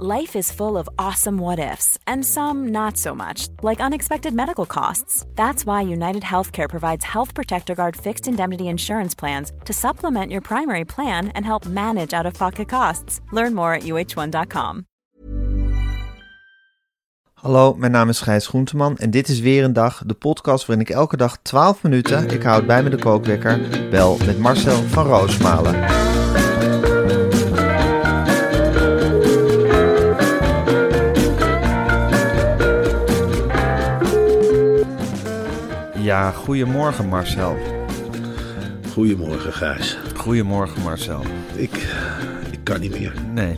Life is full of awesome what ifs, and some not so much, like unexpected medical costs. That's why United Healthcare provides Health Protector Guard fixed indemnity insurance plans to supplement your primary plan and help manage out of pocket costs. Learn more at uh1.com. Hallo, mijn naam is Gijs Groenteman en dit is weer een dag, de podcast waarin ik elke dag 12 minuten, ik houd bij me de kookwekker, bel met Marcel van Roosmalen. Ja, goedemorgen Marcel. Goedemorgen, Gijs. Goedemorgen Marcel. Ik, ik kan niet meer. Nee,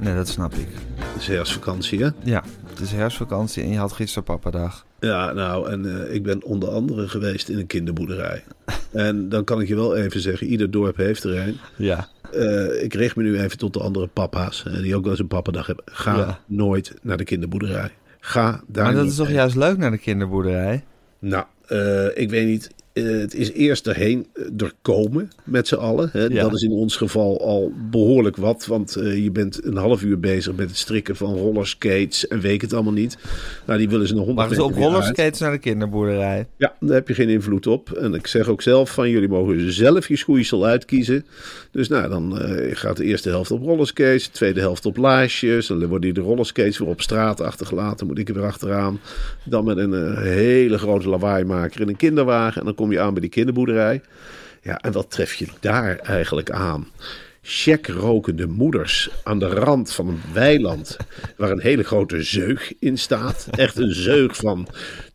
nee, dat snap ik. Het is herfstvakantie, hè? Ja, het is herfstvakantie en je had gisteren papadag. Ja, nou, en eh, ik ben onder andere geweest in een kinderboerderij. en dan kan ik je wel even zeggen, ieder dorp heeft er een. Ja. Eh, ik richt me nu even tot de andere papa's, eh, die ook wel eens een papadag hebben. Ga Ja. nooit naar de kinderboerderij. Ga daar Maar dat is toch juist leuk naar de kinderboerderij? Nou, eh, ik weet niet. Eh, het is eerst erheen eh, er komen met z'n allen. Hè. Ja. Dat is in ons geval al behoorlijk wat. Want eh, je bent een half uur bezig met het strikken van rollerskates en weet het allemaal niet. Nou, die willen ze nog honderd Mag ze op rollerskates naar de kinderboerderij? Ja, daar heb je geen invloed op. En ik zeg ook zelf van, jullie mogen zelf je schoeisel uitkiezen. Dus nou, dan gaat de eerste helft op rollerskates, de tweede helft op laarsjes. Dan worden die de rollerskates weer op straat achtergelaten, moet ik er weer achteraan. Dan met een hele grote lawaaimaker in een kinderwagen. En dan kom je aan bij die kinderboerderij. Ja, en wat tref je daar eigenlijk aan? Check-rokende moeders aan de rand van een weiland waar een hele grote zeug in staat. Echt een zeug van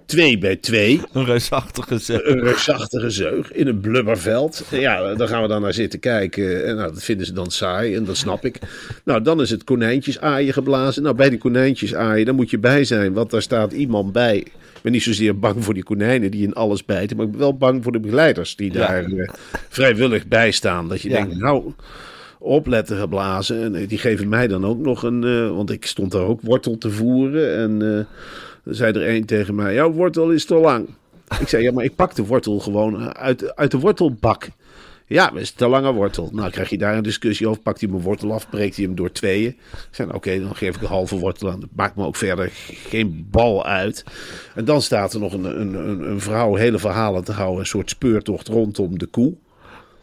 2 bij 2. Een reusachtige zet. Een reusachtige zeug in een blubberveld. Ja, daar gaan we dan naar zitten kijken. En nou, dat vinden ze dan saai en dat snap ik. Nou, dan is het konijntjes aaien geblazen. Nou, bij die konijntjes aaien, daar moet je bij zijn. Want daar staat iemand bij. Ik ben niet zozeer bang voor die konijnen die in alles bijten. Maar ik ben wel bang voor de begeleiders die daar eh, vrijwillig bij staan. Dat je Ja. denkt, nou, opletten geblazen. En eh, die geven mij dan ook nog een... eh, want ik stond daar ook wortel te voeren. En er zei er een tegen mij, jouw wortel is te lang. Ik zei, ja, maar ik pak de wortel gewoon uit, uit de wortelbak. Ja, maar het is te lange wortel. Nou, krijg je daar een discussie over. Pakt hij mijn wortel af, breekt hij hem door tweeën. Zei, nou, oké, dan geef ik een halve wortel aan. Dat maakt me ook verder geen bal uit. En dan staat er nog een, een, een, een vrouw hele verhalen te houden. Een soort speurtocht rondom de koe.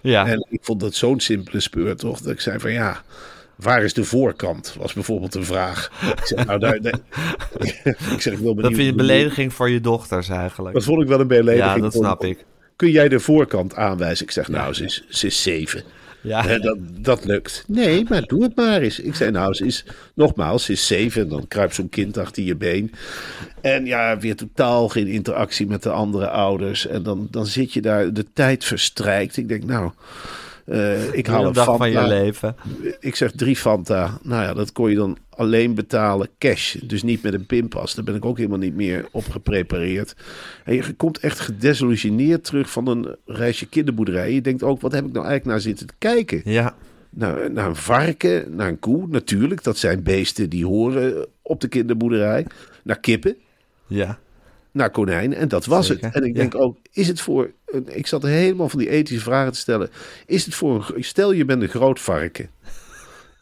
Ja. En ik vond dat zo'n simpele speurtocht. Dat ik zei van, ja, waar is de voorkant? Was bijvoorbeeld een vraag. Ik zeg, nou, daar, ik zeg, ik wil dat vind je een belediging voor je dochters eigenlijk. Dat vond ik wel een belediging. Ja, dat snap ik. Kun jij de voorkant aanwijzen? Ik zeg, nou, ze is, ze is zeven. Ja. Dat, dat lukt. Nee, maar doe het maar eens. Ik zei, nou, ze is, nogmaals, ze is zeven. Dan kruipt zo'n kind achter je been. En ja, weer totaal geen interactie met de andere ouders. En dan, dan zit je daar, de tijd verstrijkt. Ik denk, nou, eh, ik haal een dag Fanta. van je leven. Ik zeg drie Fanta. Nou ja, dat kon je dan alleen betalen cash. Dus niet met een pinpas. Daar ben ik ook helemaal niet meer op geprepareerd. En je komt echt gedesillusioneerd terug van een reisje kinderboerderij. Je denkt ook, wat heb ik nou eigenlijk naar zitten te kijken? Ja. Naar, naar een varken, naar een koe, natuurlijk. Dat zijn beesten die horen op de kinderboerderij. Naar kippen, Ja. Naar konijnen. En dat was Zeker, het. En ik ja. denk ook, is het voor... Ik zat helemaal van die ethische vragen te stellen. Is het voor een... Stel, je bent een groot varken.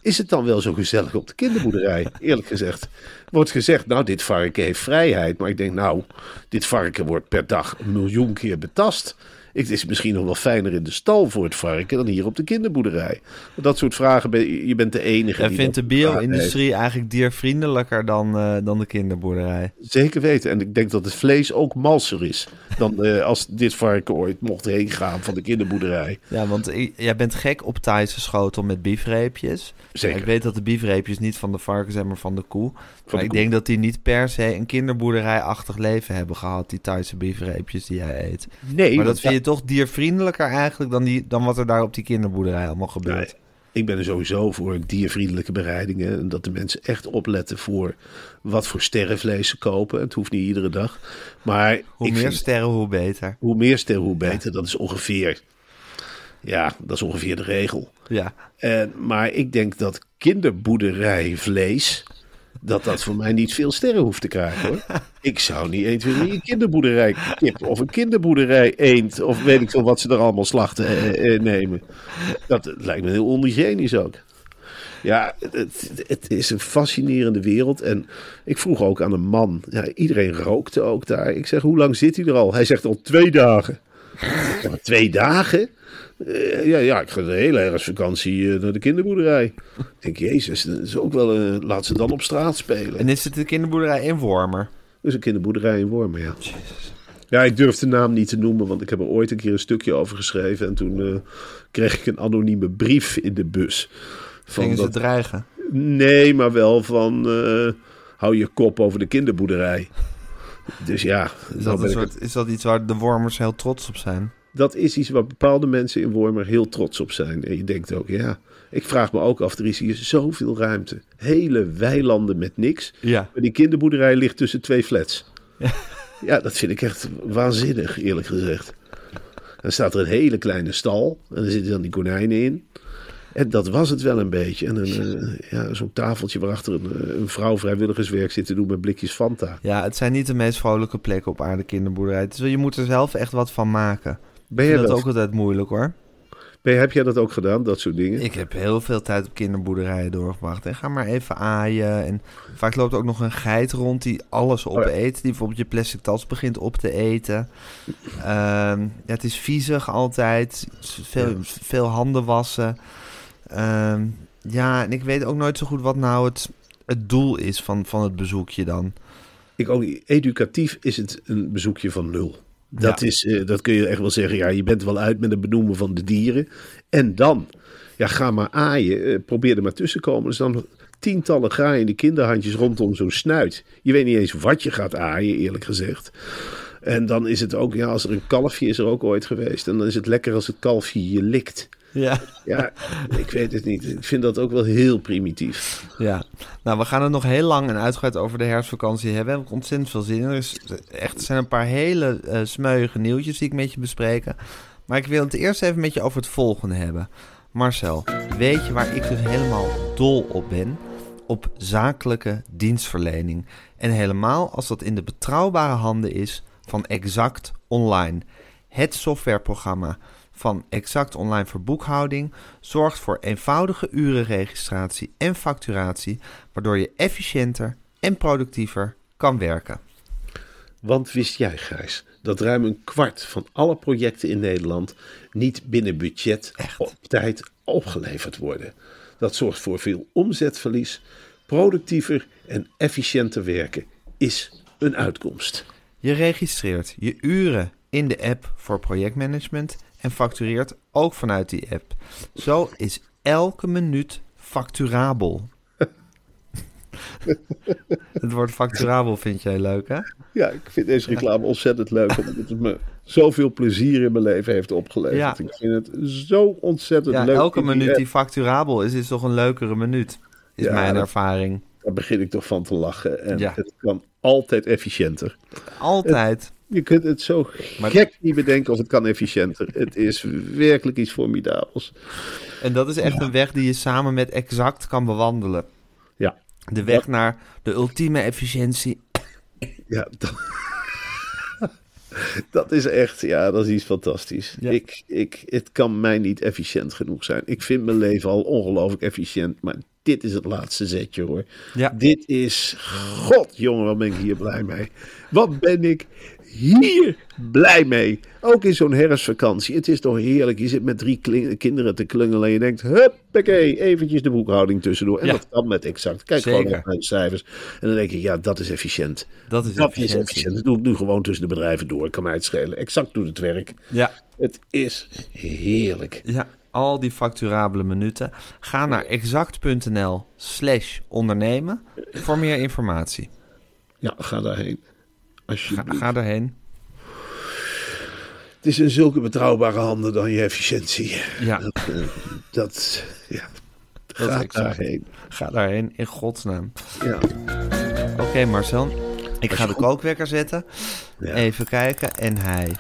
Is het dan wel zo gezellig op de kinderboerderij? Eerlijk gezegd. Wordt gezegd, nou, dit varken heeft vrijheid. Maar ik denk, nou, dit varken wordt per dag een miljoen keer betast. Het is misschien nog wel fijner in de stal voor het varken dan hier op de kinderboerderij. Dat soort vragen, ben, je bent de enige En die vindt de bio-industrie eigenlijk diervriendelijker dan, eh, dan de kinderboerderij? Zeker weten. En ik denk dat het vlees ook malser is dan eh, als dit varken ooit mocht heen gaan van de kinderboerderij. Ja, want jij bent gek op Thaise schotel met biefreepjes. Zeker. Ik weet dat de biefreepjes niet van de varken zijn, maar van de koe. maar de ik koe. denk dat die niet per se een kinderboerderijachtig leven hebben gehad, die Thaise biefreepjes die jij eet. Nee, maar dat vind je toch diervriendelijker eigenlijk dan, die, dan wat er daar op die kinderboerderij allemaal gebeurt? ik ben er sowieso voor diervriendelijke bereidingen. En dat de mensen echt opletten voor wat voor sterrenvlees ze kopen. Het hoeft niet iedere dag. Maar Hoe meer vind- sterren, hoe beter. hoe meer sterren, hoe beter. Dat is ongeveer. Ja, dat is ongeveer de regel. Ja. En, maar ik denk dat kinderboerderijvlees. Dat dat voor mij niet veel sterren hoeft te krijgen hoor. Ik zou niet 1, 2, 3 een kinderboerderij kip of een kinderboerderij eend. Of weet ik veel wat ze er allemaal slachten eh, eh, nemen. Dat lijkt me heel onhygiënisch ook. Ja, het, het is een fascinerende wereld. En ik vroeg ook aan een man. Ja, iedereen rookte ook daar. Ik zeg, hoe lang zit hij er al? Hij zegt al twee dagen. Ik zeg, "Maar twee dagen? Eh, ja, ja, ik ga de hele herfstvakantie eh, naar de kinderboerderij. Ik denk, jezus, dat is ook wel, eh, laat ze dan op straat spelen. En is het de kinderboerderij in Wormer? Dus een kinderboerderij in Wormen, ja. Ja, ik durf de naam niet te noemen, want ik heb er ooit een keer een stukje over geschreven. En toen kreeg ik een anonieme brief in de bus. Van Gingen ze dreigen? Nee, maar wel van hou je kop over de kinderboerderij. Dus ja, Is dat, ik is dat iets waar de Wormers heel trots op zijn? Dat is iets waar bepaalde mensen in Wormer heel trots op zijn. En je denkt ook, ja, ik vraag me ook af, er is hier zoveel ruimte. Hele weilanden met niks. Ja. Maar die kinderboerderij ligt tussen twee flats. Ja, dat vind ik echt waanzinnig, eerlijk gezegd. Dan staat er een hele kleine stal en er zitten dan die konijnen in. En dat was het wel een beetje. En een, eh, ja, zo'n tafeltje waarachter een, eh, een vrouw vrijwilligerswerk zit te doen met blikjes Fanta. Ja, het zijn niet de meest vrolijke plekken op aarde, kinderboerderij. Wel- je moet er zelf echt wat van maken. Ben dat dat? ook altijd moeilijk hoor. Ben, heb jij dat ook gedaan, dat soort dingen? Ik heb heel veel tijd op kinderboerderijen doorgebracht. En ga maar even aaien. En vaak loopt ook nog een geit rond die alles Oh ja. opeet. Die bijvoorbeeld je plastic tas begint op te eten. Ehm, ja, het is viezig altijd. Veel, veel handen wassen. Ehm, ja, en ik weet ook nooit zo goed wat nou het, het doel is van, van het bezoekje dan. Ik ook, educatief is het een bezoekje van nul. Dat, Ja. is, eh, dat kun je echt wel zeggen. Ja, je bent wel uit met het benoemen van de dieren. En dan, ja, ga maar aaien. eh, probeer er maar tussen te komen. Dus dan tientallen graaiende kinderhandjes rondom zo'n snuit. Je weet niet eens wat je gaat aaien, eerlijk gezegd. En dan is het ook, ja, als er een kalfje is er ook ooit geweest. En dan is het lekker als het kalfje je likt. Ja. Ja, ik weet het niet. Ik vind dat ook wel heel primitief. Ja, nou we gaan het nog heel lang en uitgebreid over de herfstvakantie hebben. We hebben ontzettend veel zin in. Er, is echt, er zijn een paar hele eh smeuïge nieuwtjes die ik met je bespreken. Maar ik wil het eerst even met je over het volgende hebben. Marcel, weet je waar ik dus helemaal dol op ben? Op zakelijke dienstverlening. En helemaal als dat in de betrouwbare handen is van Exact Online. Het softwareprogramma van Exact Online voor boekhouding zorgt voor eenvoudige urenregistratie en facturatie, waardoor je efficiënter en productiever kan werken. Want wist jij, Gijs, dat ruim een kwart van alle projecten in Nederland niet binnen budget op tijd opgeleverd worden? Dat zorgt voor veel omzetverlies. Productiever en efficiënter werken is een uitkomst. Je registreert je uren in de app voor projectmanagement en factureert ook vanuit die app. Zo is elke minuut facturabel. Het woord facturabel vind jij leuk, hè? Ja, ik vind deze reclame ontzettend leuk, omdat het me zoveel plezier in mijn leven heeft opgeleverd. Ja. Ik vind het zo ontzettend Ja, leuk. elke in die minuut app. die facturabel is, is toch een leukere minuut, is Ja, mijn ervaring. Daar begin ik toch van te lachen. En Ja. het kan altijd efficiënter. Altijd. Je kunt het zo Maar- gek niet bedenken of het kan efficiënter. Het is werkelijk iets formidabels. En dat is echt een weg die je samen met Exact kan bewandelen. Ja, De weg naar de ultieme efficiëntie. ja dat, dat is echt, ja, dat is iets fantastisch. Ja. Ik, ik, het kan mij niet efficiënt genoeg zijn. Ik vind mijn leven al ongelooflijk efficiënt, maar dit is het laatste zetje hoor. Ja. Dit is, god jongen, wat ben ik hier blij mee. Wat ben ik hier blij mee. Ook in zo'n herfstvakantie. Het is toch heerlijk. Je zit met drie kinderen te klungelen en je denkt, huppakee, eventjes de boekhouding tussendoor. En Ja. dat kan met exact. Kijk Zeker. gewoon naar de cijfers. En dan denk ik, ja, dat is efficiënt. Dat is Dat is efficiënt. Dat doe ik nu gewoon tussen de bedrijven door. Kan mij het schelen. Exact doet het werk. Ja, Het is heerlijk. ja, al die facturabele minuten. Ga naar exact.nl slash ondernemen voor meer informatie. Ja, ga daarheen. Ga, ga daarheen. Het is in zulke betrouwbare handen dan je efficiëntie. Ja, Dat, eh, dat ja. Dat Ga daarheen. Ga daarheen, in godsnaam. Ja. Oké, Marcel. Ik ga de goed- kookwekker zetten. Ja. Even kijken. En hij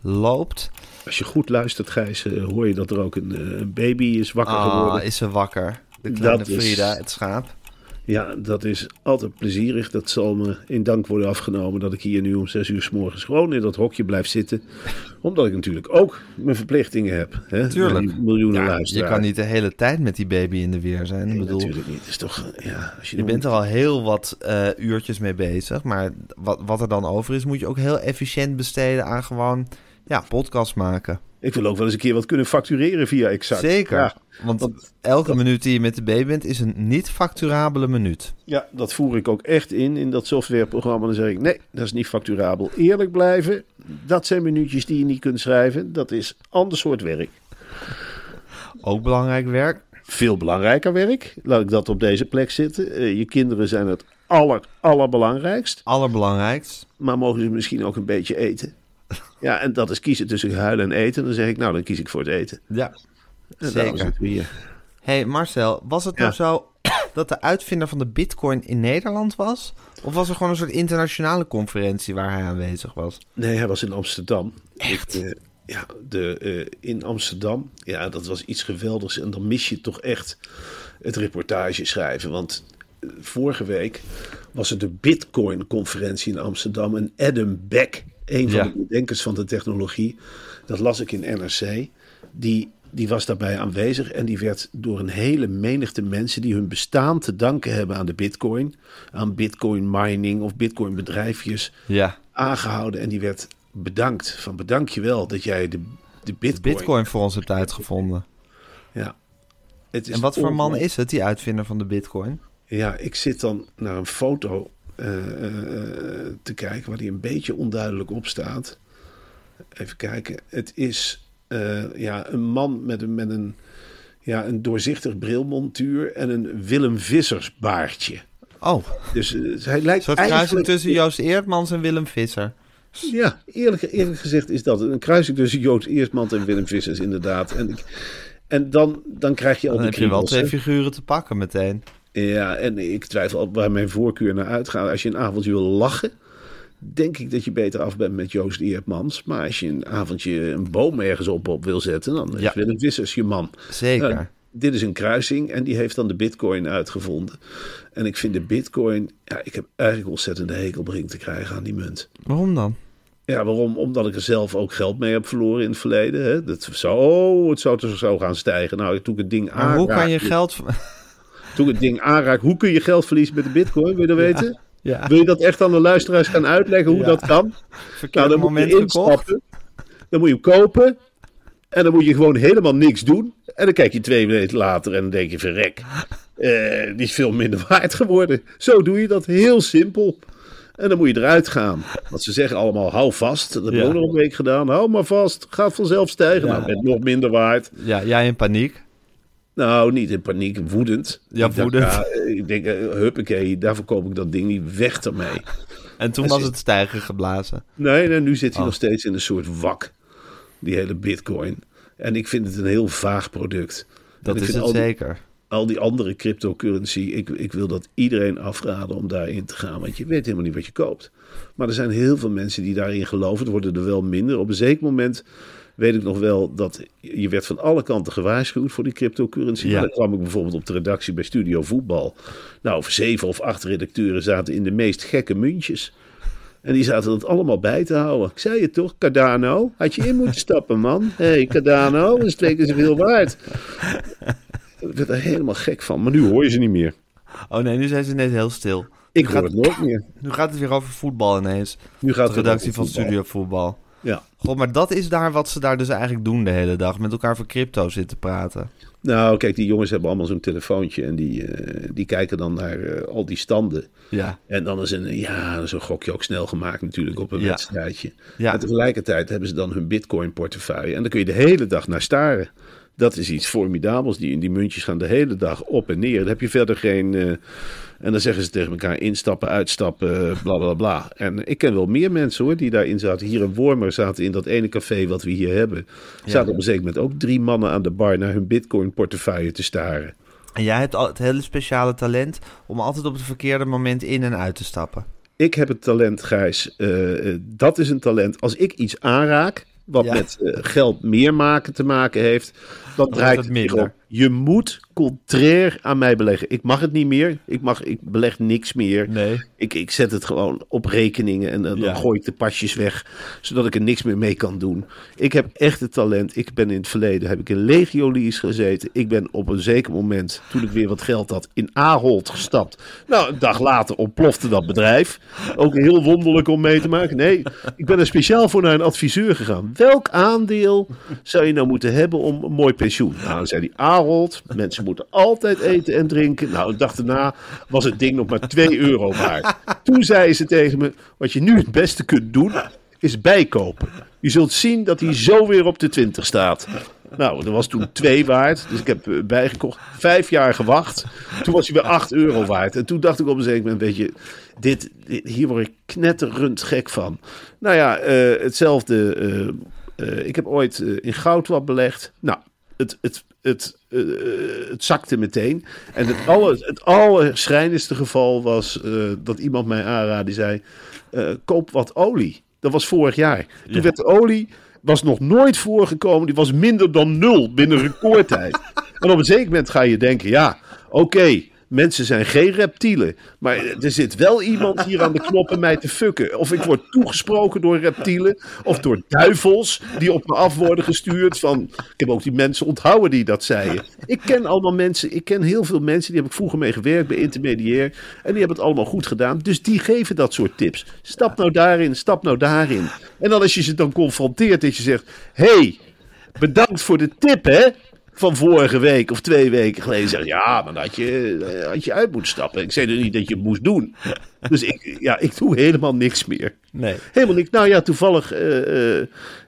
loopt. Als je goed luistert, Gijs, eh, hoor je dat er ook een, eh, een baby is wakker Ah, geworden. is ze wakker. De kleine Dat is- Frida, het schaap. Ja, dat is altijd plezierig. Dat zal me in dank worden afgenomen dat ik hier nu om zes uur s morgens gewoon in dat hokje blijf zitten. Omdat ik natuurlijk ook mijn verplichtingen heb. Hè? Tuurlijk. Miljoenen Ja, je luisteraars. kan niet de hele tijd met die baby in de weer zijn. Nee, ik bedoel, natuurlijk niet. Is toch, ja, als je, je bent er al heel wat eh, uurtjes mee bezig. Maar wat, wat er dan over is, moet je ook heel efficiënt besteden aan gewoon ja, podcast maken. Ik wil ook wel eens een keer wat kunnen factureren via Exact. Zeker. Ja, Want want elke minuut die je met de baby bent, is een niet facturabele minuut. ja, dat voer ik ook echt in, in dat softwareprogramma. Dan zeg ik, nee, dat is niet facturabel. Eerlijk blijven, dat zijn minuutjes die je niet kunt schrijven. Dat is ander soort werk. Ook belangrijk werk. Veel belangrijker werk. Laat ik dat op deze plek zitten. Eh, je kinderen zijn het aller, allerbelangrijkst. Allerbelangrijkst. Maar mogen ze misschien ook een beetje eten? Ja, en dat is kiezen tussen huilen en eten. Dan zeg ik, nou, dan kies ik voor het eten. Ja, En zeker. zitten we hier. hey Marcel, was het nou zo dat de uitvinder van de bitcoin in Nederland was? Of was er gewoon een soort internationale conferentie waar hij aanwezig was? Nee, hij was in Amsterdam. Echt? ja, de, eh, in Amsterdam. Ja, dat was iets geweldigs. En dan mis je toch echt het reportage schrijven. Want eh, vorige week was er de Bitcoin-conferentie in Amsterdam. En Adam Beck, een van Ja. de bedenkers van de technologie, dat las ik in NRC. Die, die was daarbij aanwezig en die werd door een hele menigte mensen die hun bestaan te danken hebben aan de Bitcoin, aan Bitcoin mining of Bitcoin bedrijfjes, Ja, aangehouden en die werd bedankt. Van bedank je wel dat jij de, de Bitcoin... bitcoin voor ons hebt uitgevonden. Ja. Het is En wat voor man is het, die uitvinder van de bitcoin? Ja, ik zit dan naar een foto eh, eh, te kijken waar die een beetje onduidelijk op staat. Even kijken. Het is eh, ja, een man met een, met een, ja, een doorzichtig brilmontuur en een Willem Vissers baardje. Oh, Dus eh, hij lijkt soort kruising tussen Joost Eerdmans en Willem Visser. Ja, eerlijk, eerlijk gezegd is dat een kruising tussen Joost Eerstmans en Willem Vissers inderdaad. En, ik, en dan, dan krijg je al Dan heb je wel twee hè. figuren te pakken meteen. Ja, en ik twijfel al waar mijn voorkeur naar uitgaat. Als je een avondje wil lachen, denk ik dat je beter af bent met Joost Eertmans. Maar als je een avondje een boom ergens op, op wil zetten, dan is Ja. Willem Vissers je man. Zeker. Eh, dit is een kruising en die heeft dan de bitcoin uitgevonden. En ik vind de bitcoin, ja, ik heb eigenlijk ontzettende hekel begin te krijgen aan die munt. Waarom dan? Ja, waarom? Omdat ik er zelf ook geld mee heb verloren in het verleden. Hè? Dat zou, oh, het zou toch zo gaan stijgen. Nou, toen ik het ding Maar hoe kan je geld... toen ik het ding aanraak, hoe kun je geld verliezen met de bitcoin? Wil je dat weten? Ja, Wil je dat echt aan de luisteraars gaan uitleggen hoe Ja. dat kan? Nou, verkeerde dan moet moment je gekocht. instappen. Dan moet je hem kopen. En dan moet je gewoon helemaal niks doen. En dan kijk je twee minuten later en dan denk je, verrek. eh, die is veel minder waard geworden. Zo doe je dat, heel simpel. En dan moet je eruit gaan. Want ze zeggen allemaal, hou vast. Dat heb ik Ja. ook nog een week gedaan. Hou maar vast, gaat vanzelf stijgen. Ja. Nou, bent nog minder waard. Ja, jij in paniek. Nou, niet in paniek, woedend. Ja, Ik dacht, woedend. ja, ik denk, eh, huppakee, daarvoor koop ik dat ding niet. Weg ermee. En toen was zit- het stijgen geblazen. Nee, nee nu zit hij Oh. nog steeds in een soort wak. Die hele bitcoin. En ik vind het een heel vaag product. Dat is het al die, zeker. al die andere cryptocurrency, ik, ik wil dat iedereen afraden om daarin te gaan. Want je weet helemaal niet wat je koopt. Maar er zijn heel veel mensen die daarin geloven. Er worden er wel minder. Op een zeker moment weet ik nog wel dat je werd van alle kanten gewaarschuwd voor die cryptocurrency. Ja. Maar dan kwam ik bijvoorbeeld op de redactie bij Studio Voetbal. Nou, zeven of acht redacteuren zaten in de meest gekke muntjes. En die zaten dat allemaal bij te houden. Ik zei je toch, Cardano? Had je in moeten stappen, man. Hé, hey, Cardano, is twee keer zoveel waard. Ik werd er helemaal gek van. Maar nu hoor je ze niet meer. Oh nee, nu zijn ze net heel stil. Ik Nu hoor gaat, het nooit meer. nu gaat het weer over voetbal ineens. Nu gaat De het redactie over van. Studio Voetbal. God, maar dat is daar wat ze daar dus eigenlijk doen de hele dag. Met elkaar voor crypto zitten praten. Nou, kijk, die jongens hebben allemaal zo'n telefoontje. En die, eh, die kijken dan naar eh, al die standen. Ja, En dan is een, ja, zo'n gokje ook snel gemaakt natuurlijk op een Ja. wedstrijdje. Ja. En tegelijkertijd hebben ze dan hun bitcoin portefeuille. En dan kun je de hele dag naar staren. Dat is iets formidabels. Die, die muntjes gaan de hele dag op en neer. Dan heb je verder geen... eh, en dan zeggen ze tegen elkaar instappen, uitstappen, bla bla bla. En ik ken wel meer mensen hoor, die daarin zaten. Hier in Wormer zaten in dat ene café wat we hier hebben. Zaten op een zeker moment ook drie mannen aan de bar naar hun bitcoin portefeuille te staren. En jij hebt het hele speciale talent om altijd op het verkeerde moment in en uit te stappen. Ik heb het talent, Gijs. eh, eh, dat is een talent. Als ik iets aanraak, wat Ja. met eh, geld meer maken te maken heeft, dan draait het minder. Je moet contrair aan mij beleggen. Ik mag het niet meer. Ik, mag, ik beleg niks meer. Nee. Ik, ik zet het gewoon op rekeningen en, dan Ja. gooi ik de pasjes weg, zodat ik er niks meer mee kan doen. Ik heb echt het talent. Ik ben in het verleden heb ik in Legiolies gezeten. Ik ben op een zeker moment, toen ik weer wat geld had, in Ahold gestapt. Nou, een dag later ontplofte dat bedrijf. Ook heel wonderlijk om mee te maken. Nee, ik ben er speciaal voor naar een adviseur gegaan. Welk aandeel zou je nou moeten hebben om een mooi pensioen? Nou, dan zei die Ahold, mensen moeten altijd eten en drinken. Nou, dag daarna was het ding nog maar 2 euro waard. Toen zei ze tegen me, wat je nu het beste kunt doen, is bijkopen. Je zult zien dat hij zo weer op de 20 staat. Nou, dat was toen 2 waard, dus ik heb eh, bijgekocht. Vijf jaar gewacht. Toen was hij weer 8 euro waard. En toen dacht ik op een zeker moment, weet je, dit, hier word ik knetterend gek van. Nou ja, eh, hetzelfde. eh, ik heb ooit in goud wat belegd. Nou, het, het, het, eh, het zakte meteen. En het, aller, het allerschrijnendste geval was eh, dat iemand mij aanraadde. Die zei, eh, koop wat olie. Dat was vorig jaar. Toen werd de olie, was nog nooit voorgekomen. Die was minder dan nul binnen recordtijd. en op een zeker moment ga je denken, ja, oké. Mensen zijn geen reptielen. Maar er zit wel iemand hier aan de knoppen mij te fucken. Of ik word toegesproken door reptielen. Of door duivels die op me af worden gestuurd. Van, ik heb ook die mensen onthouden die dat zeiden. Ik ken allemaal mensen. Ik ken heel veel mensen. Die heb ik vroeger mee gewerkt bij Intermediair. En die hebben het allemaal goed gedaan. Dus die geven dat soort tips. Stap nou daarin, stap nou daarin. En dan als je ze dan confronteert. Dat je zegt, hey, bedankt voor de tip hè van vorige week of twee weken geleden zeggen: Ja, maar dan had je, eh, had je uit moeten stappen. Ik zei dus niet dat je het moest doen. Dus ik, ja, ik doe helemaal niks meer. Nee. Helemaal niks. Nou ja, toevallig. eh, eh,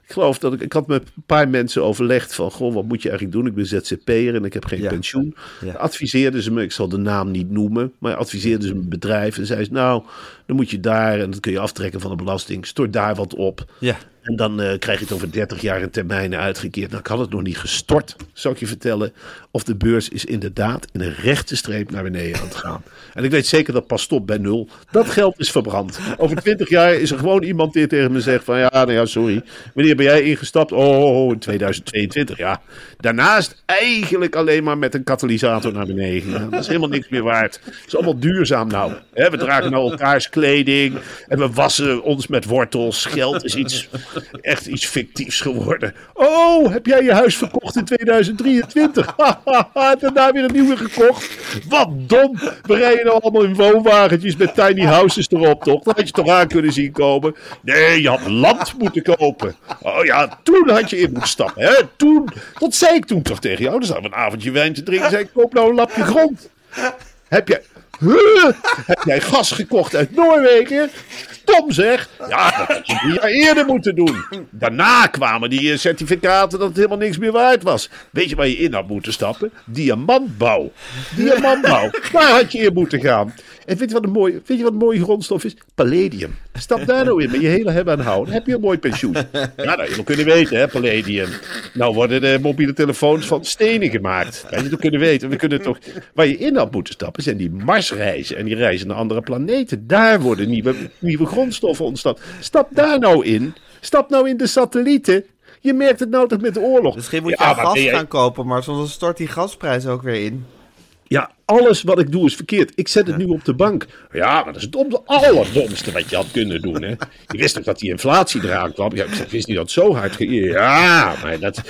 ik geloof dat ik. Ik had met een paar mensen overlegd van. Goh, wat moet je eigenlijk doen? Ik ben ZZP'er en ik heb geen Ja. pensioen. Ja. Adviseerden ze me. Ik zal de naam niet noemen. Maar adviseerden ze me een bedrijf. En zei ze: Nou, dan moet je daar. En dat kun je aftrekken van de belasting. Stort daar wat op. Ja. En dan eh, krijg je het over 30 jaar in termijnen uitgekeerd. Nou, had het nog niet gestort, zou ik je vertellen. Of de beurs is inderdaad in een rechte streep naar beneden aan het gaan. En ik weet zeker dat pas stop bij nul. Dat geld is verbrand. Over 20 jaar is er gewoon iemand die tegen me zegt van... Ja, nou ja, sorry. Wanneer ben jij ingestapt? Oh, in 2022, ja. Daarnaast eigenlijk alleen maar met een katalysator naar beneden. Dat is helemaal niks meer waard. Het is allemaal duurzaam nou. We dragen nou elkaars kleding. En we wassen ons met wortels. Geld is iets, echt iets fictiefs geworden. Oh, heb jij je huis verkocht in 2023? Hahaha, daarna weer een nieuwe gekocht. Wat dom. We rijden nou allemaal in woonwagentjes met tiny houses erop, toch? Dat had je toch aan kunnen zien komen? Nee, je had land moeten kopen. Oh ja, toen had je in moeten stappen. Hè? Toen, dat zei ik toen toch tegen jou. Dan zouden we een avondje wijn te drinken. Zei ik, koop nou een lapje grond. Heb jij... Heb jij gas gekocht uit Noorwegen? Tom zeg. Ja, dat had je drie jaar eerder moeten doen. Daarna kwamen die eh, certificaten dat het helemaal niks meer waard was. Weet je waar je in had moeten stappen? Diamantbouw. Diamantbouw. Daar had je in moeten gaan. En weet je wat een mooie, weet je wat een mooie grondstof is? Palladium. Stap daar nou in met je hele hebben en houden. Heb je een mooi pensioen. Ja, nou, je moet kunnen weten, hè, palladium. Nou worden de mobiele telefoons van stenen gemaakt. Dat je toch kunnen weten. We kunnen toch, waar je in had moeten stappen, zijn die Marsreizen. En die reizen naar andere planeten. Daar worden nieuwe, nieuwe grondstoffen ontstaan. Stap daar nou in. Stap nou in de satellieten. Je merkt het nou toch met de oorlog. Misschien moet je Ja, gas gaan kopen, maar soms stort die gasprijs ook weer in. Ja, alles wat ik doe is verkeerd. Ik zet het nu op de bank. Ja, maar dat is het dom- allerdomste wat je had kunnen doen. Hè? Je wist toch dat die inflatie eraan kwam? Ja, ik wist niet dat het zo hard ging. Ja, maar dat,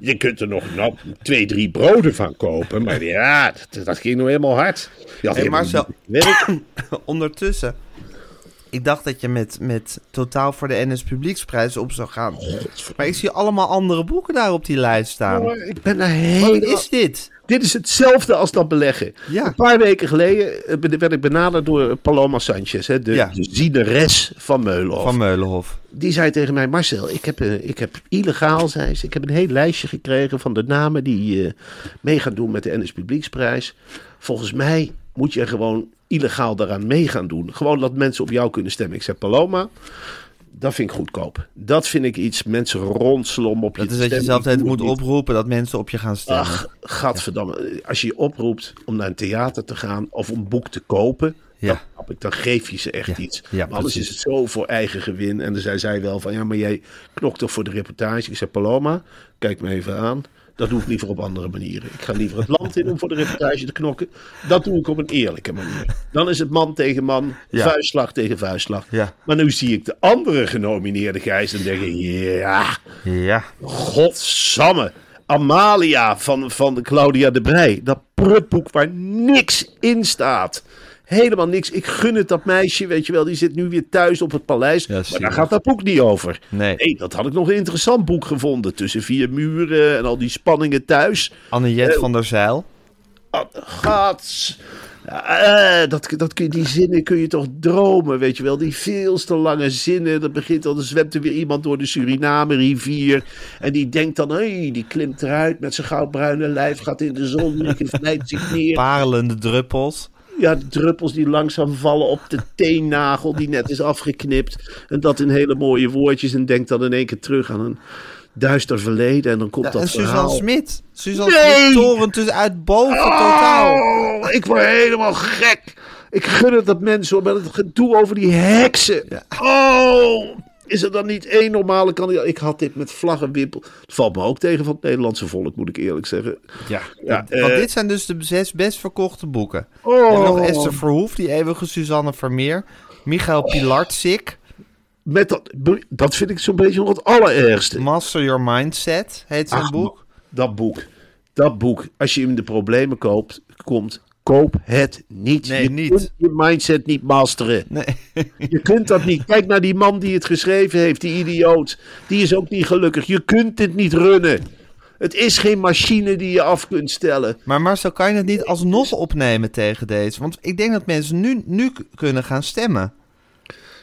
je kunt er nog nou, twee, drie broden van kopen. Maar ja, dat, dat ging nou helemaal hard. Je had Hey, Marcel. Ondertussen, ik dacht dat je met, met totaal voor de NS Publieksprijs op zou gaan. Maar ik zie allemaal andere boeken daar op die lijst staan. Oh, Ik ben Wat helemaal... is dit? Dit is hetzelfde als dat beleggen. Ja. Een paar weken geleden eh, werd ik benaderd door Paloma Sanchez, hè, de, Ja. de zieneres van Meulenhof. Van Meulenhof. Die zei tegen mij, Marcel, ik heb, eh, ik heb illegaal, zei ze, ik heb een heel lijstje gekregen van de namen die eh, mee gaan doen met de NS Publieksprijs. Volgens mij moet je gewoon illegaal daaraan mee gaan doen. Gewoon dat mensen op jou kunnen stemmen. Ik zei, Paloma, Dat vind ik goedkoop. Dat vind ik iets, mensen ronselen op je Dat is dat je zelf moet oproepen dat mensen op je gaan stemmen. Ach, gadverdamme. Als je je oproept om naar een theater te gaan of een boek te kopen, Ja. dan, dan geef je ze echt Ja, iets. ja, maar anders is het zo voor eigen gewin. En dan zei zij wel van, ja, maar jij knokt toch voor de reportage? Ik zei, Paloma, kijk me even aan. Dat doe ik liever op andere manieren. Ik ga liever het land in om voor de reportage te knokken. Dat doe ik op een eerlijke manier. Dan is het man tegen man, Ja. vuistslag tegen vuistslag. Ja. Maar nu zie ik de andere genomineerde Gijs en denk ik, ja, Ja, Godsamme. Amalia van, van Claudia de Brij. Dat prutboek waar niks in staat. Helemaal niks. Ik gun het dat meisje, weet je wel. Die zit nu weer thuis op het paleis. Ja, maar daar gaat dat boek niet over. Nee. dat had ik nog een interessant boek gevonden. Tussen vier muren en al die spanningen thuis. Anniette van der Zeil. Ah, Gats. Eh, dat, dat kun je, die zinnen kun je toch dromen, weet je wel. Die veel te lange zinnen. Dat begint al, dan zwemt er weer iemand door de Suriname-rivier. En die denkt dan, hé, die klimt eruit met zijn goudbruine lijf, gaat in de zon, die vlijt zich neer. Parelende druppels. Ja, de druppels die langzaam vallen op de teennagel die net is afgeknipt. En dat in hele mooie woordjes. En denkt dan in één keer terug aan een duister verleden. En dan komt Ja, dat en verhaal. Suzanne Smit. Suzanne Nee! Smit torent dus uit boven totaal. Oh, ik word helemaal gek. Ik gun het dat mensen met het gedoe over die heksen. Oh, is er dan niet één normale kandidaat? Ik had dit met vlag en wimpel. Het valt me ook tegen van het Nederlandse volk, moet ik eerlijk zeggen. Ja, Ja, want eh, dit zijn dus de zes best verkochte boeken. Oh. Hebben nog Esther Verhoef, die eeuwige Suzanne Vermeer. Michael Pilarczyk, Met dat, dat vind ik zo'n beetje nog het allerergste. Master Your Mindset heet zijn Ach, boek. Dat boek. Dat boek. Als je in de problemen koopt, komt, koop het niet. Nee, je niet. kunt je mindset niet masteren. Nee. Je kunt dat niet. Kijk naar die man die het geschreven heeft, die idioot. Die is ook niet gelukkig. Je kunt dit niet runnen. Het is geen machine die je af kunt stellen. Maar Marcel, kan je het niet alsnog opnemen tegen deze? Want ik denk dat mensen nu, nu kunnen gaan stemmen.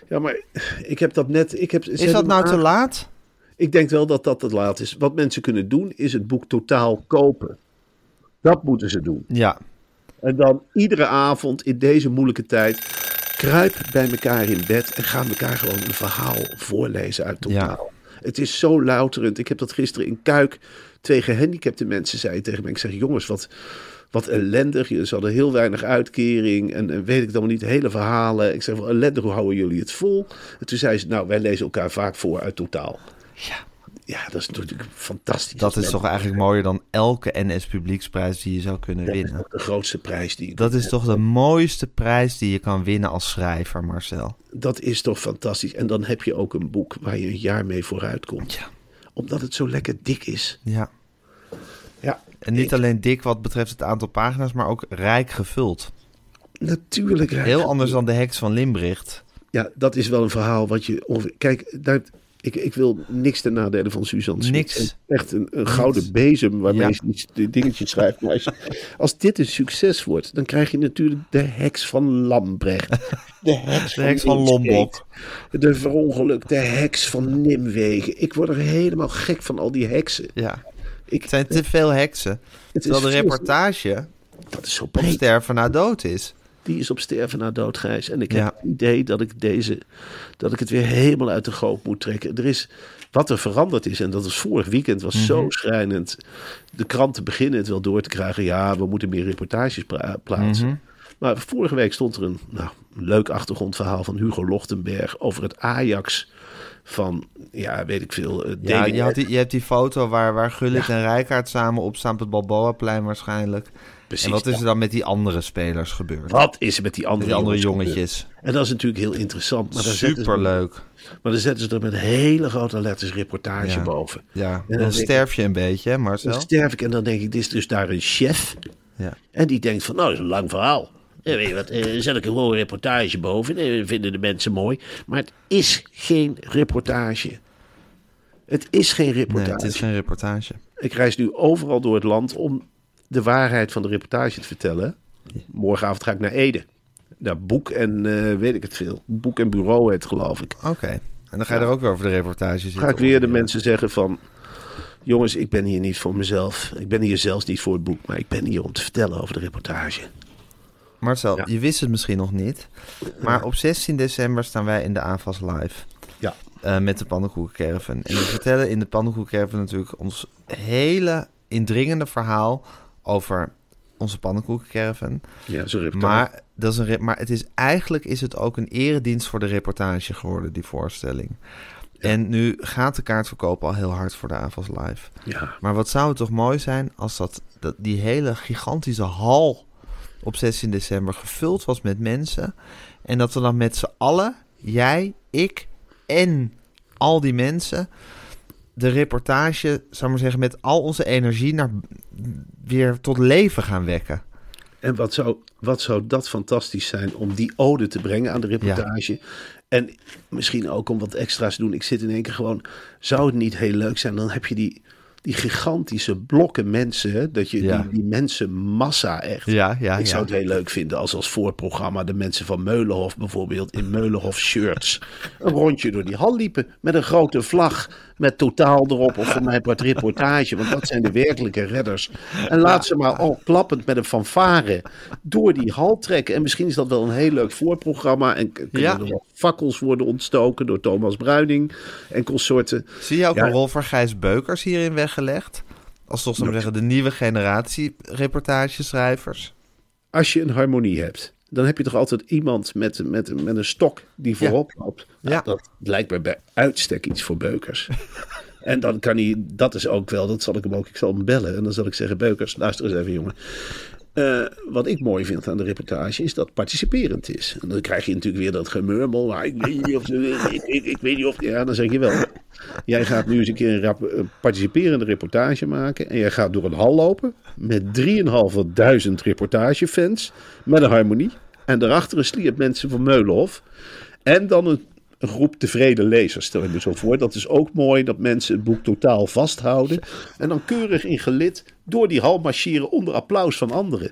Ja, maar ik heb dat net. Ik heb, Is dat nou te laat? Ik denk wel dat dat te laat is. Wat mensen kunnen doen, is het boek totaal kopen. Dat moeten ze doen. Ja. En dan iedere avond in deze moeilijke tijd. Kruip bij elkaar in bed en ga elkaar gewoon een verhaal voorlezen uit totaal. Het is zo louterend. Ik heb dat gisteren in Kuik. Twee gehandicapte mensen zeiden tegen me. Ik zeg, jongens, wat, wat ellendig. Ze hadden heel weinig uitkering. En, en weet ik dan niet, hele verhalen. Ik zeg, wat ellendig, hoe houden jullie het vol? En toen zei ze, nou, wij lezen elkaar vaak voor uit totaal. Ja. Ja, dat is natuurlijk fantastisch. Dat is toch eigenlijk mooier dan elke NS Publieksprijs die je zou kunnen Dat winnen. de grootste prijs die ik Dat is toch de mooiste prijs die je kan winnen als schrijver, Marcel. Dat is toch fantastisch. En dan heb je ook een boek waar je een jaar mee vooruit komt. Ja. Omdat het zo lekker dik is. Ja. Ja, En niet ik- alleen dik wat betreft het aantal pagina's, maar ook rijk gevuld. Natuurlijk. Rijk. Heel anders dan de heks van Limbricht. Ja, dat is wel een verhaal wat je... Kijk, daar, ik, ik wil niks ten nadele van Suzanne Smit. Niks. Echt een, een gouden bezem waarmee Ja. ze dingetjes schrijft. Maar als, dit een succes wordt, dan krijg je natuurlijk de heks van Lambrecht. De heks De heks van Lombok. De verongelukte heks van Nimwegen. Ik word er helemaal gek van al die heksen. Ja. Ik, Het zijn te veel heksen. is Terwijl de reportage dat is zo op breed. sterven na dood is. Die is op sterven na dood, Gijs. En ik heb Ja. het idee dat ik deze, dat ik het weer helemaal uit de goot moet trekken. Er is wat er veranderd is, en dat was vorig weekend, was zo schrijnend. De kranten beginnen het wel door te krijgen. Ja, we moeten meer reportages plaatsen. Maar vorige week stond er een nou, leuk achtergrondverhaal van Hugo Lochtenberg over het Ajax van, ja, weet ik veel. eh, Ja, je, had die, je hebt die foto waar, waar Gullit en Rijkaard samen op staan op het Balboa-plein waarschijnlijk. Precies, en wat is er dan met die andere spelers gebeurd? Wat is er met die Met andere, die andere jongetjes. gebeurd? En dat is natuurlijk heel interessant. Maar dan zetten ze- Superleuk. Maar dan zetten ze er met hele grote letters reportage Ja. boven. Ja, dan dan sterf je een beetje, Marcel? Dan sterf ik en dan denk ik, dit is dus daar een chef. Ja. En die denkt van, nou, dat is een lang verhaal. Ja, weet je wat, eh, zet ik er gewoon een reportage boven. Eh, vinden de mensen mooi. Maar het is geen reportage. Het is geen Nee, reportage. het is geen reportage. Ik reis nu overal door het land om de waarheid van de reportage te vertellen. Morgenavond ga ik naar Ede. Naar Boek en eh, weet ik het veel. Boek en Bureau het, geloof ik. Oké. En dan ga je er ook weer over de reportage zitten. ga ik weer de mensen zeggen van... Jongens, ik ben hier niet voor mezelf. Ik ben hier zelfs niet voor het boek. Maar ik ben hier om te vertellen over de reportage. Marcel, Ja. je wist het misschien nog niet. Maar op 16 december staan wij in de AFAS Live. Ja. eh, met de pannenkoekencaravan. En we vertellen in de pannenkoekencaravan natuurlijk ons hele indringende verhaal over onze pannenkoekencaravan. Ja, zo. Maar, dat is een, maar het is, eigenlijk is het ook een eredienst voor de reportage geworden, die voorstelling. En nu gaat de kaartverkoop al heel hard voor de AVAS Live. Ja, Maar wat zou het toch mooi zijn als dat, dat die hele gigantische hal op 16 december gevuld was met mensen. En dat we dan met z'n allen, jij, ik en al die mensen, de reportage, zou maar zeggen, met al onze energie naar, weer tot leven gaan wekken. En wat zou, wat zou dat fantastisch zijn om die ode te brengen aan de reportage. En misschien ook om wat extra's te doen. Ik zit in één keer gewoon, zou het niet heel leuk zijn? Dan heb je die, die gigantische blokken mensen. Dat je Ja. die, die mensenmassa echt. Ja, ja, ik zou het heel leuk vinden als als voorprogramma de mensen van Meulenhof bijvoorbeeld in Meulenhof shirts een rondje door die hal liepen met een grote vlag met totaal erop of voor mij wat reportage, want dat zijn de werkelijke redders. En laat ze maar al klappend met een fanfare door die hal trekken. En misschien is dat wel een heel leuk voorprogramma en kunnen er wel fakkels worden ontstoken door Thomas Bruining en consorten. Zie je ook Ja. een rol voor Gijs Beukers hierin weggelegd? Als toch, zou zeggen, de nieuwe generatie reportageschrijvers. Als je een harmonie hebt, dan heb je toch altijd iemand met, met, met een stok die voorop loopt. Nou, Ja. Dat lijkt me bij uitstek iets voor Beukers. en dan kan hij, dat is ook wel, dat zal ik hem ook, ik zal hem bellen. En dan zal ik zeggen, Beukers, luister eens even jongen. Eh, wat ik mooi vind aan de reportage is dat participerend is. En dan krijg je natuurlijk weer dat gemurmel. Ik weet niet of ik, ik, ik weet niet of. Ja, dan zeg je wel. Jij gaat nu eens een keer een participerende reportage maken. En jij gaat door een hal lopen. Met 3.500 reportagefans. Met een harmonie. En daarachter een sliert mensen van Meulenhof. En dan een, een groep tevreden lezers. Stel je me zo voor. Dat is ook mooi dat mensen het boek totaal vasthouden. En dan keurig in gelid door die hal marcheren onder applaus van anderen.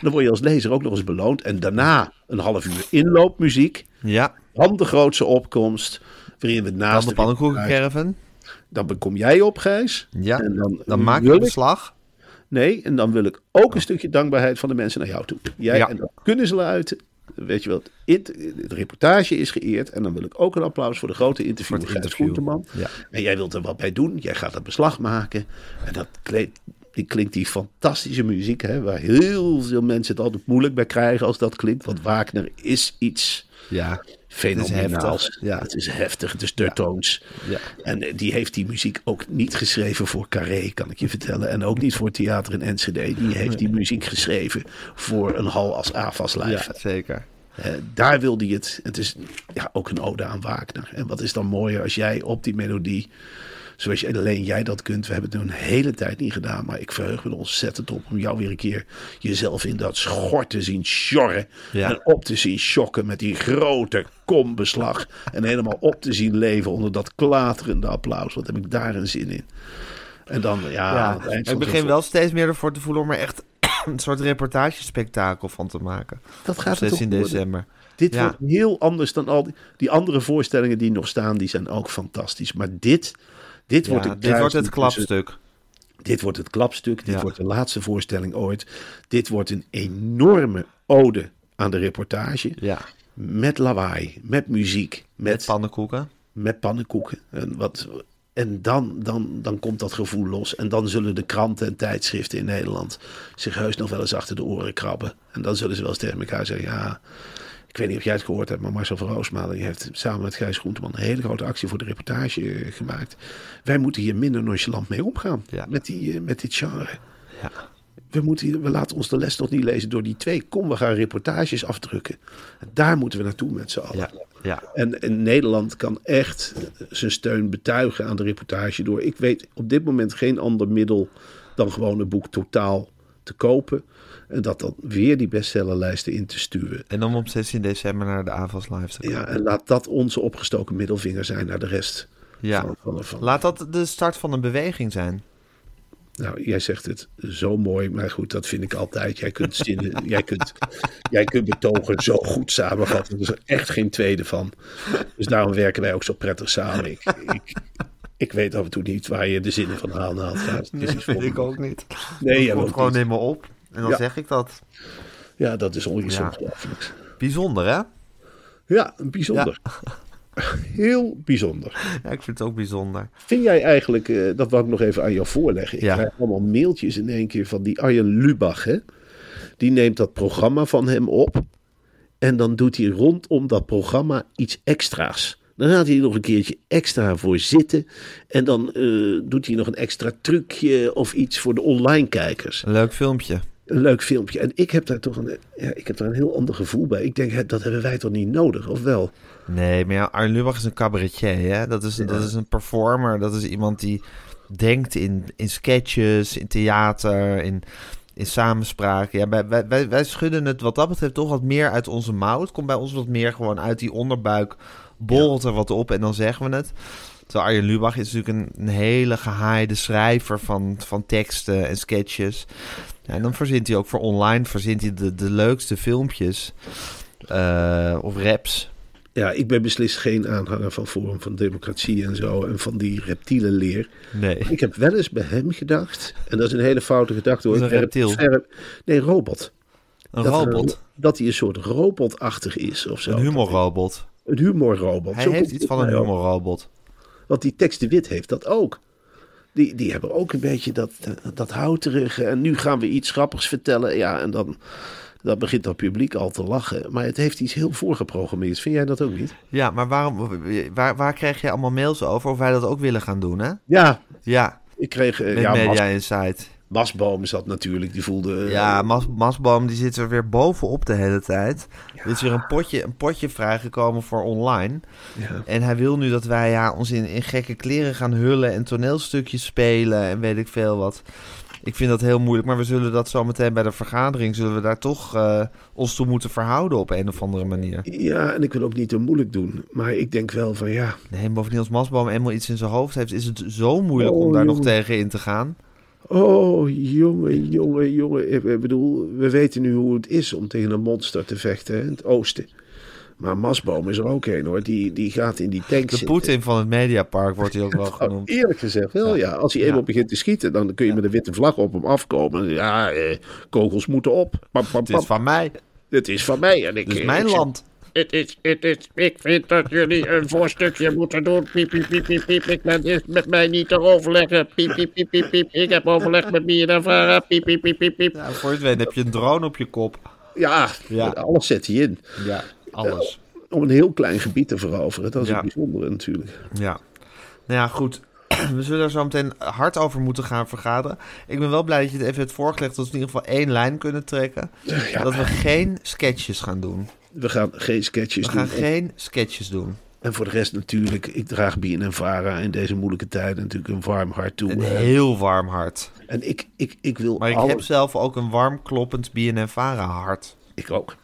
Dan word je als lezer ook nog eens beloond. En daarna een half uur inloopmuziek. Ja, Dan de grootste opkomst. Waarin we dan naast de de pannenkoekencaravan. Dan kom jij op, Gijs. Ja, En dan, dan maak je ik- beslag. Nee, en dan wil ik ook een stukje dankbaarheid van de mensen naar jou toe. Jij, Ja. En dan kunnen ze luiden. Weet je wel, het, reportage is geëerd. En dan wil ik ook een applaus voor de grote interviewer Voor het Gijs interview. Groenteman. Ja. En jij wilt er wat bij doen. Jij gaat dat beslag maken. En dat die klinkt die fantastische muziek. Hè, waar heel veel mensen het altijd moeilijk bij krijgen als dat klinkt. Want Wagner is iets Ja, fenomenaals. heftig, ja. Het is heftig, het is tertoons. Ja. En eh, die heeft die muziek ook niet geschreven voor Carré, kan ik je vertellen. En ook niet voor theater in Enschede. Die heeft die muziek geschreven voor een hal als Avas ja, zeker. Eh, daar wilde hij het. Het is ja, ook een ode aan Wagner. En wat is dan mooier als jij op die melodie, zoals alleen jij dat kunt. We hebben het een hele tijd niet gedaan, maar ik verheug me er ontzettend op om jou weer een keer jezelf in dat schort te zien sjorren. Ja. En op te zien schokken met die grote kombeslag. En helemaal op te zien leven onder dat klaterende applaus. Wat heb ik daar een zin in. En dan, ja, ik begin wel steeds meer ervoor te voelen om er echt een soort reportagespektakel van te maken. Dat gaat het 16 toch worden. december. Dit Ja. wordt heel anders dan al die, die andere voorstellingen die nog staan. Die zijn ook fantastisch. Maar dit, dit Ja, wordt het dit wordt het klapstuk. Dit wordt het klapstuk. Dit Ja. wordt de laatste voorstelling ooit. Dit wordt een enorme ode aan de reportage. Ja, Met lawaai, met muziek, met met, pannenkoeken. met pannenkoeken. En, wat, en dan, dan, dan komt dat gevoel los. En dan zullen de kranten en tijdschriften in Nederland zich heus nog wel eens achter de oren krabben. En dan zullen ze wel eens tegen elkaar zeggen: Ja, ik weet niet of jij het gehoord hebt, maar Marcel van Roosmalen die heeft samen met Gijs Groenteman een hele grote actie voor de reportage eh, gemaakt. Wij moeten hier minder nonchalant mee omgaan Ja. met, die, eh, met dit genre. Ja. We, moeten, we laten ons de les nog niet lezen door die twee. Kom, we gaan reportages afdrukken. Daar moeten we naartoe met z'n allen. Ja, ja. En, en Nederland kan echt zijn steun betuigen aan de reportage door. Ik weet op dit moment geen ander middel dan gewoon een boek totaal te kopen. En dat dan weer die bestsellerlijsten in te sturen. En om op 16 december naar de AVAS Live te komen. Ja, en laat dat onze opgestoken middelvinger zijn naar de rest. Ja. Van, van, van- Laat dat de start van een beweging zijn. Nou, jij zegt het zo mooi, maar goed, dat vind ik altijd. Jij kunt, zinnen, jij kunt, jij kunt betogen zo goed samenvatten. Er is er echt geen tweede van. Dus daarom werken wij ook zo prettig samen. Ik, ik, ik weet af en toe niet waar je de zinnen van haalt. Ja, het is me. ook niet. Nee, dat komt gewoon niet. me op. En dan Ja. zeg ik dat. Ja, dat is on- iets Ja. ongelooflijks. Bijzonder, hè? Ja, bijzonder. Heel bijzonder. Ja, ik vind het ook bijzonder. Vind jij eigenlijk, eh, dat wou ik nog even aan jou voorleggen. Ik Ja. krijg allemaal mailtjes in één keer van die Arjen Lubach. Hè? Die neemt dat programma van hem op. En dan doet hij rondom dat programma iets extra's. Dan gaat hij er nog een keertje extra voor zitten. En dan eh, doet hij nog een extra trucje of iets voor de online kijkers. Leuk filmpje. Een leuk filmpje. En ik heb daar toch een, ja, ik heb daar een heel ander gevoel bij. Ik denk, hè, dat hebben wij toch niet nodig, of wel? Nee, maar ja, Arjen Lubach is een cabaretier, hè? Dat is, dat is een performer. Dat is iemand die denkt in, in sketches, in theater, in, in samenspraken. Ja, wij, wij, wij, wij schudden het wat dat betreft toch wat meer uit onze mouw. Het komt bij ons wat meer gewoon uit die onderbuik. Borrelt er wat op en dan zeggen we het. Terwijl Arjen Lubach is natuurlijk een, een hele gehaaide schrijver van, van teksten en sketches. Ja, en dan verzint hij ook voor online verzint hij de, de leukste filmpjes. eh, of raps. Ja, ik ben beslist geen aanhanger van Forum van Democratie en zo. En van die reptiele leer. Nee. Ik heb wel eens bij hem gedacht. En dat is een hele foute gedachte hoor. Een reptiel? Nee, robot. Een dat, robot. er- dat hij een soort robotachtig is of zo. Een humorrobot. Een humorrobot. Hij Zo heeft iets van een humorrobot. Want die tekst de Wit heeft dat ook. Die, die hebben ook een beetje dat, dat houterige. En nu gaan we iets grappigs vertellen. Ja, en dan, dan begint dat publiek al te lachen. Maar het heeft iets heel voorgeprogrammeerd. Vind jij dat ook niet? Ja, maar waarom, waar, waar krijg je allemaal mails over of wij dat ook willen gaan doen, hè? Ja, Ja, ik kreeg... eh, met ja, Media Insight. Masboom zat natuurlijk. Die voelde... eh, Ja, Mas, Masboom die zit er weer bovenop de hele tijd. Er is weer een potje, een potje vrijgekomen voor online. ja. En hij wil nu dat wij ja, ons in, in gekke kleren gaan hullen en toneelstukjes spelen en weet ik veel wat. Ik vind dat heel moeilijk, maar we zullen dat zo meteen bij de vergadering, zullen we daar toch eh, ons toe moeten verhouden op een of andere manier. Ja, en ik wil ook niet te moeilijk doen. Maar ik denk wel van ja... Nee, bovendien als Masboom eenmaal iets in zijn hoofd heeft, is het zo moeilijk Oh, om daar nog tegen in te gaan. Oh, jongen, jongen, jongen. Ik bedoel, we weten nu hoe het is om tegen een monster te vechten hè, in het oosten. Maar Masboom is er ook een hoor. Die, die gaat in die tank De. Poetin van het Mediapark wordt hij ook wel Oh, genoemd. eerlijk gezegd wel, ja. Als hij eenmaal Ja. begint te schieten, dan kun je met een witte vlag op hem afkomen. Ja, eh, kogels moeten op. Het is van mij. Het is van mij. En ik, Het is eh, mijn ik land. Het is, het is, ik vind dat jullie een voorstukje moeten doen. Piep, piep, piep, piep, piep. Ik ben dit met mij niet te overleggen. Piep, piep, piep, piep, piep. Ik heb overleg met Mia en Vara. Piep, piep, piep, piep, piep. Ja, voor het weet heb je een drone op je kop. Ja, Ja. alles zet hij in. Ja, alles. Om een heel klein gebied te veroveren. Dat is Ja. het bijzondere natuurlijk. Ja. Nou ja, goed. We zullen er zo meteen hard over moeten gaan vergaderen. Ik ben wel blij dat je het even hebt voorgelegd dat we in ieder geval één lijn kunnen trekken. Ja. Dat we geen sketches gaan doen. We gaan geen sketches We gaan doen. geen sketches doen. En voor de rest natuurlijk, ik draag Bien en Vara in deze moeilijke tijden natuurlijk een warm hart toe. Een heel warm hart. En ik, ik, ik wil Maar ik alle- heb zelf ook een warm kloppend BNNVARA hart. Ik ook.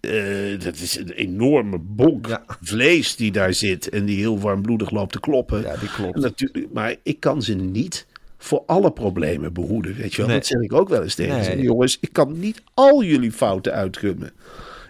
Eh, dat is een enorme bonk Ja. vlees die daar zit en die heel warmbloedig loopt te kloppen. Ja, die klopt. Natuurlijk, maar ik kan ze niet voor alle problemen behoeden, weet je wel. Nee. Dat zeg ik ook wel eens tegen Nee. ze. Jongens, ik kan niet al jullie fouten uitgummen.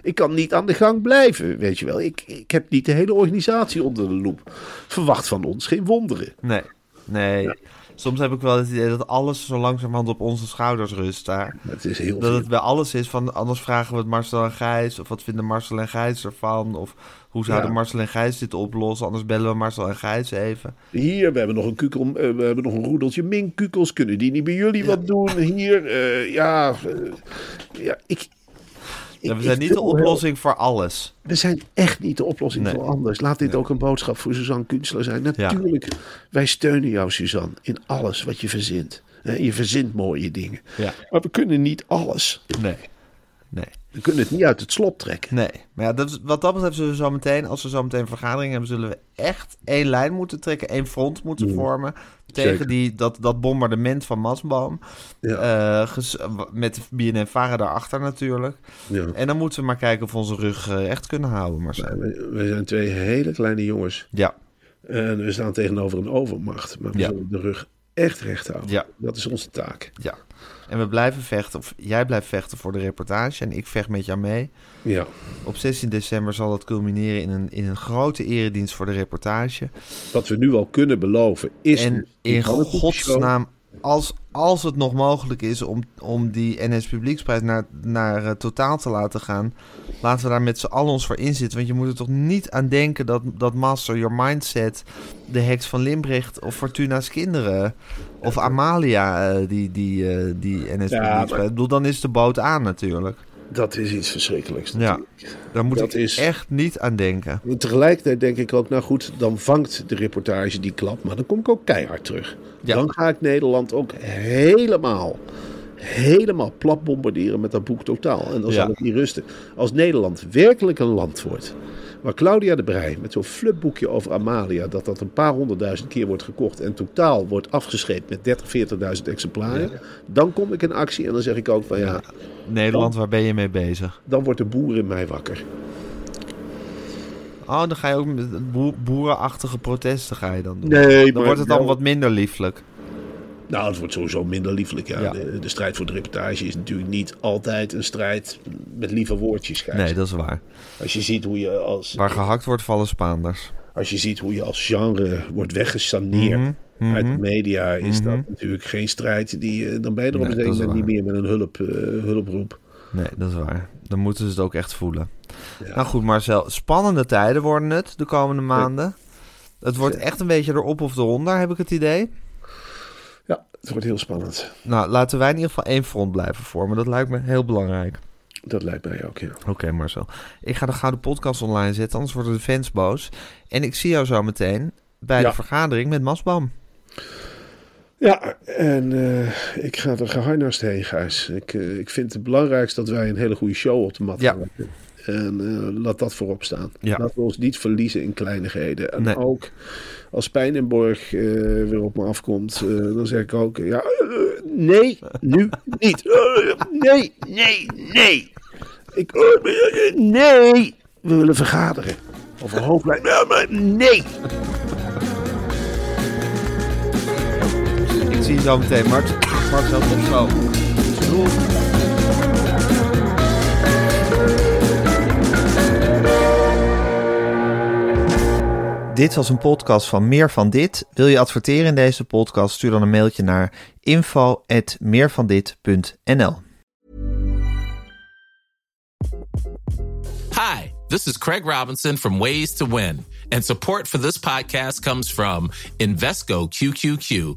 Ik kan niet aan de gang blijven, weet je wel. Ik, ik heb niet de hele organisatie onder de loep. Verwacht van ons geen wonderen. Nee, nee. Soms heb ik wel het idee dat alles zo langzamerhand op onze schouders rust daar. Het is heel Dat het bij alles is van, anders vragen we het Marcel en Gijs. Of wat vinden Marcel en Gijs ervan? Of hoe zouden Ja. Marcel en Gijs dit oplossen? Anders bellen we Marcel en Gijs even. Hier, we hebben nog een kukel, eh, we hebben nog een roedeltje minkukels. Kunnen die niet bij jullie wat doen? Hier, eh, ja, eh, ja, ik. Ja, we ik- zijn ik niet de heel- oplossing voor alles. We zijn echt niet de oplossing Nee. voor anders. Laat dit ook een boodschap voor Suzanne Kunstler zijn. Natuurlijk, wij steunen jou, Suzanne, in alles wat je verzint. Je verzint mooie dingen. Ja. Maar we kunnen niet alles. Nee. Nee. We kunnen het niet uit het slot trekken. Nee. Maar ja, dat wat dat betreft zullen we zo meteen, als we zo meteen een vergadering hebben, zullen we echt één lijn moeten trekken, één front moeten vormen. Tegen Mm. Zeker. die, dat, dat bombardement van Masboom. Ja. Ges- met BNN-Vara daarachter natuurlijk. Ja. En dan moeten we maar kijken of we onze rug eh, echt kunnen houden, Marcel. We, we zijn twee hele kleine jongens. Ja, En we staan tegenover een overmacht. Maar we Ja. zullen de rug echt recht houden. Ja. Dat is onze taak. ja. En we blijven vechten, of jij blijft vechten voor de reportage en ik vecht met jou mee. Ja. Op 16 december zal dat culmineren in een, in een grote eredienst voor de reportage. Wat we nu al kunnen beloven is... En in godsnaam als, als het nog mogelijk is om, om die NS Publieksprijs naar, naar eh, totaal te laten gaan, laten we daar met z'n allen ons voor inzitten. Want je moet er toch niet aan denken dat, dat Master Your Mindset, de heks van Limbricht of Fortuna's kinderen of Amalia eh, die, die, eh, die NS Ja, Publieksprijs. Ik bedoel, dan is de boot aan natuurlijk. Dat is iets verschrikkelijks. Ja, daar moet Dat ik is- echt niet aan denken. En Tegelijkertijd denk ik ook, nou goed, dan vangt de reportage die klap, maar dan kom ik ook keihard terug. Ja. Dan ga ik Nederland ook helemaal, helemaal plat bombarderen met dat boek totaal. En dan Ja. zal het niet rusten. Als Nederland werkelijk een land wordt, waar Claudia de Brij met zo'n flupboekje over Amalia, dat dat een paar honderdduizend keer wordt gekocht en totaal wordt afgescheept met 30, 40.000 exemplaren, dan kom ik in actie en dan zeg ik ook van ja, Nederland, waar ben je mee bezig? dan wordt de boer in mij wakker. Oh, dan ga je ook met boer- boerenachtige protesten ga je dan doen. Nee, Dan maar wordt het dan wat minder lieflijk. Nou, het wordt sowieso minder lieflijk. Ja. Ja. De, de strijd voor de reportage is natuurlijk niet altijd een strijd met lieve woordjes. Gijs. Nee, dat is waar. Als je ziet hoe je als, Waar gehakt wordt, vallen Spaanders. als, je ziet hoe je als genre wordt weggesaneerd Mhm, mhm. uit de media, is Mhm. dat natuurlijk geen strijd die eh, dan ben je er op een gegeven moment niet meer met een hulp, eh, hulproep. Nee, dat is waar. Dan moeten ze het ook echt voelen. Ja. Nou goed, Marcel. Spannende tijden worden het de komende maanden. Het wordt echt een beetje erop of eronder, heb ik het idee. Ja, het wordt heel spannend. Nou, laten wij in ieder geval één front blijven vormen. Dat lijkt me heel belangrijk. Dat lijkt mij ook, ja. Oké, Marcel. Ik ga de Gouden Podcast online zetten, anders worden de fans boos. En ik zie jou zo meteen bij Ja. de vergadering met Masbam. Ja, en eh, ik ga er geharnast heen, Gijs. Ik, eh, ik vind het belangrijkst dat wij een hele goede show op de mat Ja. En eh, laat dat voorop staan. Ja. Laten we ons niet verliezen in kleinigheden. En Nee. ook als Pijnenborg eh, weer op me afkomt, eh, dan zeg ik ook... Ja, nee, nu niet. Nee, nee, nee. Ik, nee, we willen vergaderen. Over hoofdlijn. Ja, maar nee. Ik zie je zo meteen, Mart. Marcel, tot zo. Dit was een podcast van Meer van Dit. Wil je adverteren in deze podcast? Stuur dan een mailtje naar info@meervandit.nl. Hi, this is Craig Robinson from Ways to Win, and support for this podcast comes from Invesco QQQ,